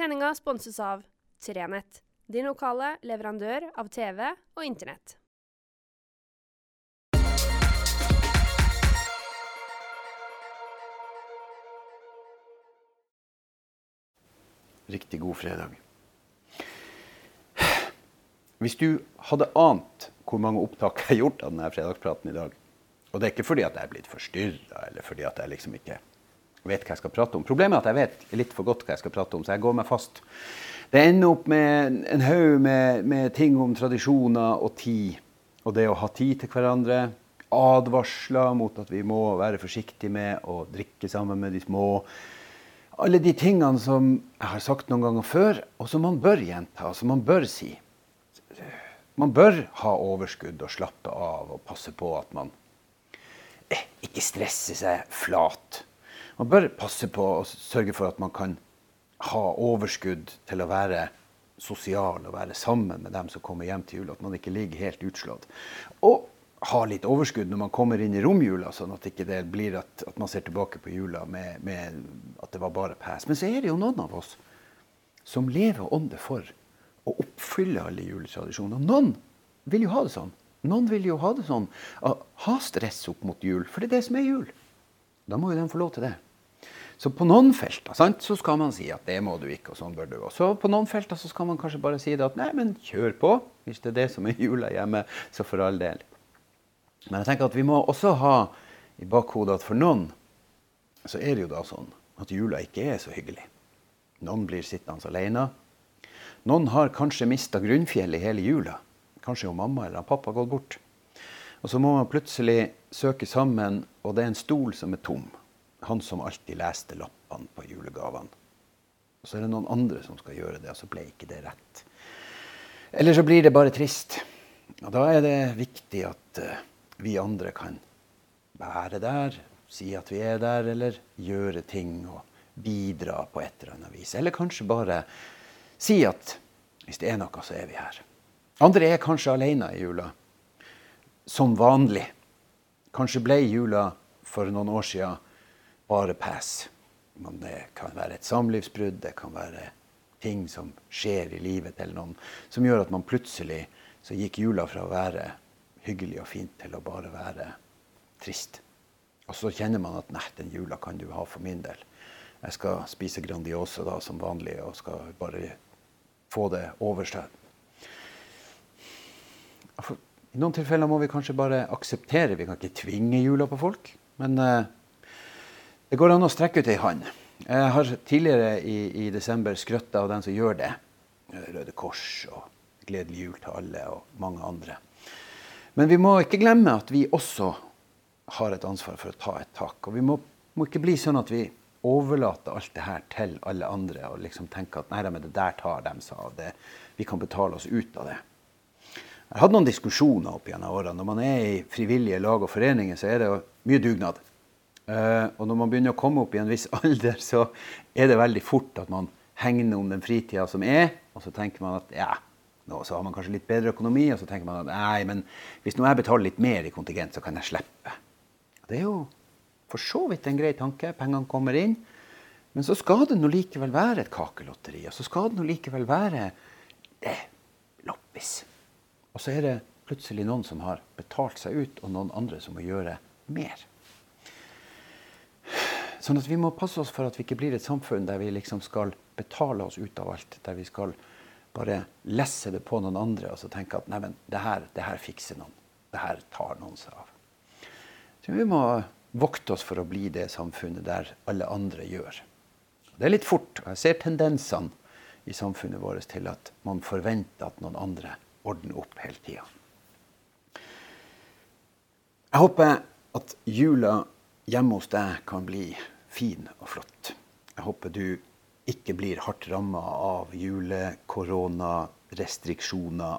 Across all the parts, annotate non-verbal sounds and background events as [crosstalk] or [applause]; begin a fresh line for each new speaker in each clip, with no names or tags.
Sendinga sponses av Trenett, din lokale leverandør av TV og Internett.
Riktig god fredag. Hvis du hadde ant hvor mange opptak jeg har gjort av denne fredagspraten i dag Og det er ikke fordi at jeg er blitt forstyrra, eller fordi at jeg liksom ikke vet hva jeg skal prate om. Problemet er at jeg vet litt for godt hva jeg skal prate om, så jeg går meg fast. Det ender opp med en haug med, med ting om tradisjoner og tid. Og det å ha tid til hverandre. Advarsler mot at vi må være forsiktige med å drikke sammen med de små. Alle de tingene som jeg har sagt noen ganger før, og som man bør gjenta, som man bør si. Man bør ha overskudd og slappe av og passe på at man eh, ikke stresser seg flat. Man bør passe på å sørge for at man kan ha overskudd til å være sosial og være sammen med dem som kommer hjem til jul. At man ikke ligger helt utslått. Og ha litt overskudd når man kommer inn i romjula, sånn at ikke det blir at, at man ser tilbake på jula med, med at det var bare pes. Men så er det jo noen av oss som lever åndet for å oppfylle alle juletradisjoner. Noen vil jo ha det sånn. Noen vil jo ha det sånn. Ha stress opp mot jul, for det er det som er jul. Da må jo de få lov til det. Så på noen felter sant, så skal man si at det må du ikke, og sånn bør du. Og så på noen felter så skal man kanskje bare si det at nei, men kjør på. Hvis det er det som er jula hjemme, så for all del. Men jeg tenker at vi må også ha i bakhodet at for noen så er det jo da sånn at jula ikke er så hyggelig. Noen blir sittende alene. Noen har kanskje mista grunnfjellet i hele jula. Kanskje jo mamma eller pappa har gått bort. Og så må man plutselig søke sammen, og det er en stol som er tom han som alltid leste lappene på julegavene. Og så er det noen andre som skal gjøre det, og så ble ikke det rett. Eller så blir det bare trist. Og da er det viktig at uh, vi andre kan være der, si at vi er der, eller gjøre ting og bidra på et eller annet vis. Eller kanskje bare si at hvis det er noe, så er vi her. Andre er kanskje alene i jula. Som vanlig. Kanskje ble jula for noen år siden bare pass. Men det kan være et samlivsbrudd, det kan være ting som skjer i livet til noen, som gjør at man plutselig så gikk jula fra å være hyggelig og fint til å bare være trist. Og så kjenner man at nei, den jula kan du ha for min del. Jeg skal spise Grandiosa da som vanlig og skal bare få det overstått. I noen tilfeller må vi kanskje bare akseptere. Vi kan ikke tvinge jula på folk. Men uh, det går an å strekke ut ei hånd. Jeg har tidligere i, i desember skrøtt av den som gjør det. Røde Kors og Gledelig jul til alle og mange andre. Men vi må ikke glemme at vi også har et ansvar for å ta et tak. Og vi må, må ikke bli sånn at vi overlater alt det her til alle andre og liksom tenker at nei, det der tar dem seg av. det. Vi kan betale oss ut av det. Jeg har hatt noen diskusjoner opp gjennom årene. Når man er i frivillige lag og foreninger, så er det mye dugnad. Uh, og når man begynner å komme opp i en viss [laughs] alder, så er det veldig fort at man hegner om den fritida som er, og så tenker man at ja, nå så har man kanskje litt bedre økonomi, og så tenker man at nei, men hvis nå jeg betaler litt mer i kontingent, så kan jeg slippe. Det er jo for så vidt en grei tanke. Pengene kommer inn. Men så skal det nå likevel være et kakelotteri, og så skal det nå likevel være det, loppis. Og så er det plutselig noen som har betalt seg ut, og noen andre som må gjøre mer. Sånn at vi må passe oss for at vi ikke blir et samfunn der vi liksom skal betale oss ut av alt. Der vi skal bare lesse det på noen andre og så tenke at neimen, det her, det her fikser noen. Det her tar noen seg av. Så vi må vokte oss for å bli det samfunnet der alle andre gjør. Det er litt fort. Jeg ser tendensene i samfunnet vårt til at man forventer at noen andre ordner opp hele tida. Jeg håper at jula hjemme hos deg kan bli fin og flott. Jeg håper du ikke blir hardt ramma av julekoronarestriksjoner,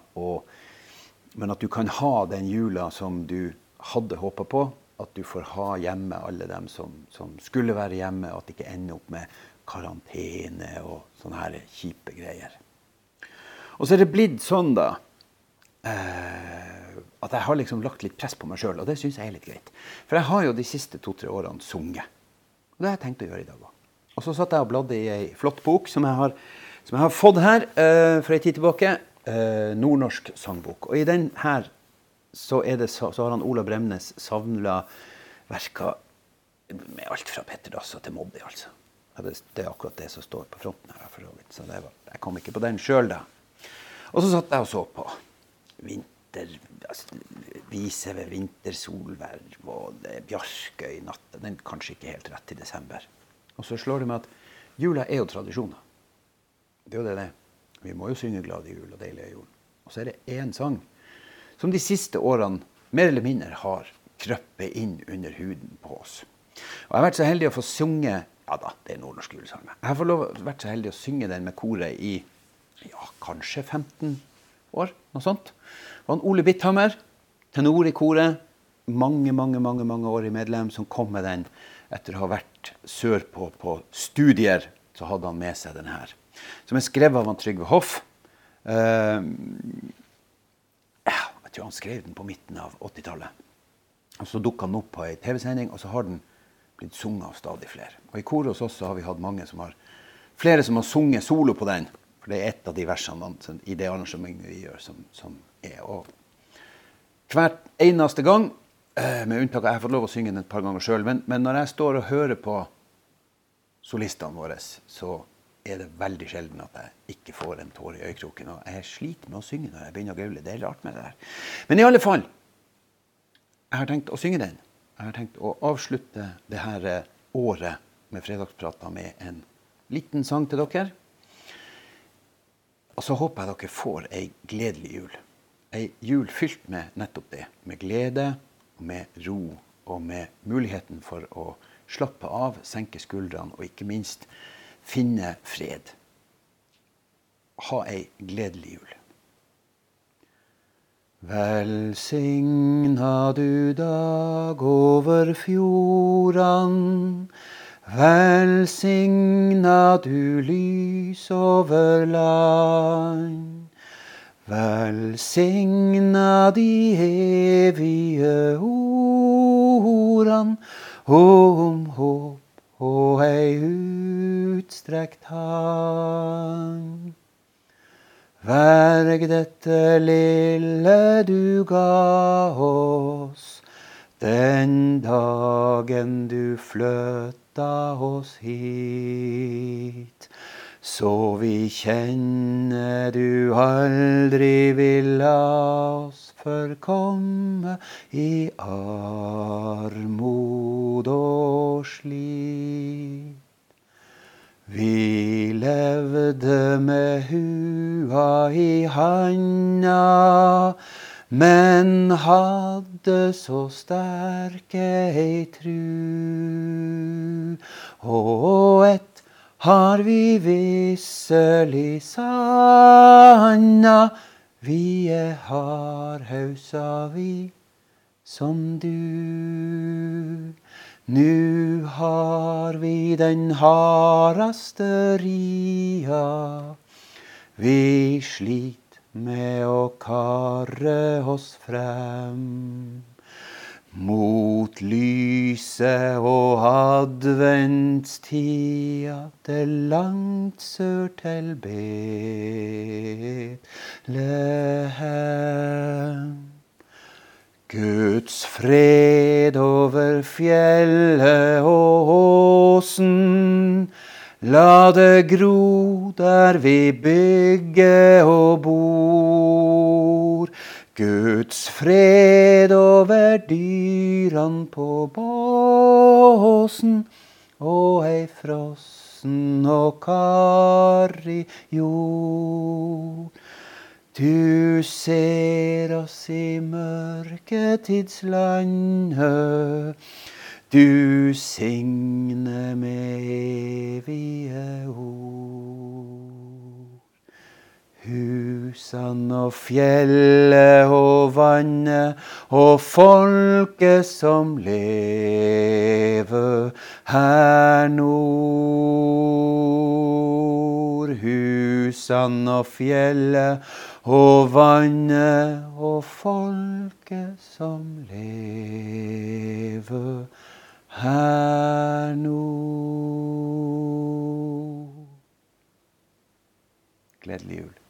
men at du kan ha den jula som du hadde håpa på. At du får ha hjemme alle dem som, som skulle være hjemme, og at det ikke ender opp med karantene og sånne her kjipe greier. Og så er det blitt sånn, da eh, at jeg har liksom lagt litt press på meg sjøl, og det syns jeg er litt greit. For jeg har jo de siste to-tre årene sunget. Og det har jeg tenkt å gjøre i dag òg. Og så satt jeg og bladde i ei flott bok som jeg har som jeg har fått her uh, for ei tid tilbake. Uh, nordnorsk sangbok. Og i den her så, det, så, har han Ola Bremnes savna verka med alt fra Petter Dass til Moddi, altså. Det, det, er akkurat det som står på fronten her. for så Så var, jeg kom ikke på den sjøl, da. Og så satt jeg og så på vinter, altså, vise ved vintersolverv og det er Bjarkøy natt. Den er kanskje ikke helt rett i desember. Og så slår det meg at jula er jo tradisjoner. Det er jo det det. Vi må jo synge 'Glad i jul' og 'Deilig er jorden'. Og så er det én sang som de siste årene mer eller mindre har krøpet inn under huden på oss. Og Jeg har vært så heldig å få synge ja da, det er nordnorsk julesang. Jeg har fått vært så heldig å synge den med koret i ja, kanskje 15 år, noe sånt. Og han Ole Bitthammer, tenor i koret, mange, mange, mange, mange år i medlem, som kom med den etter å ha vært sørpå på studier. Så hadde han med seg den her. Som er skrevet av han Trygve Hoff. Uh, jeg tror han skrev den på midten av 80-tallet. Og Så dukka den opp på ei TV-sending, og så har den blitt sunget av stadig flere. Og I koret hos oss har vi hatt mange som har, flere som har sunget solo på den. For det er et av de versene i det arrangementet vi gjør, som, som er. Og hvert eneste gang, eh, med unntak av jeg har fått lov å synge den et par ganger sjøl, men, men, når jeg står og hører på solistene våre, så er det veldig sjelden at jeg ikke får en tåre i øyekroken. Og jeg sliter med å synge når jeg begynner å gaule. Det er rart med det der. Men i alle fall, jeg har tenkt å synge den. Jeg har tenkt å avslutte det her eh, året med fredagsprater med en liten sang til dere. Og så håper jeg dere får ei gledelig jul. Ei jul fylt med nettopp det. Med glede, med ro og med muligheten for å slappe av, senke skuldrene og ikke minst finne fred. Ha ei gledelig jul. Velsigna du dag over fjordene Velsigna du lys over land. Velsigna de evige ordene om håp og ei utstrekt hand. Verg dette lille du ga oss, den dagen du fløt henta oss hit. Så vi kjenner du aldri vil oss forkomme i armod og slit. Vi levde med hua i handa men hadde så sterke ei tru. Og ett har vi visselig sanna, vi er hardhausa, vi, som du. Nu har vi den hardaste ria, vi slit med å karre oss frem. Mot lyset og adventstida det langt sør til Betlehem. Guds fred over fjellet og åsen La det gro der vi bygger og bor. Guds fred over dyran på båsen og ei frossen og karrig jord. Du ser oss i mørketidslandet du signe med evige ord. Husan og fjellet og vannet og folket som lever her nord. Husan og fjellet og vannet og folket som lever her nå. Gledelig jul.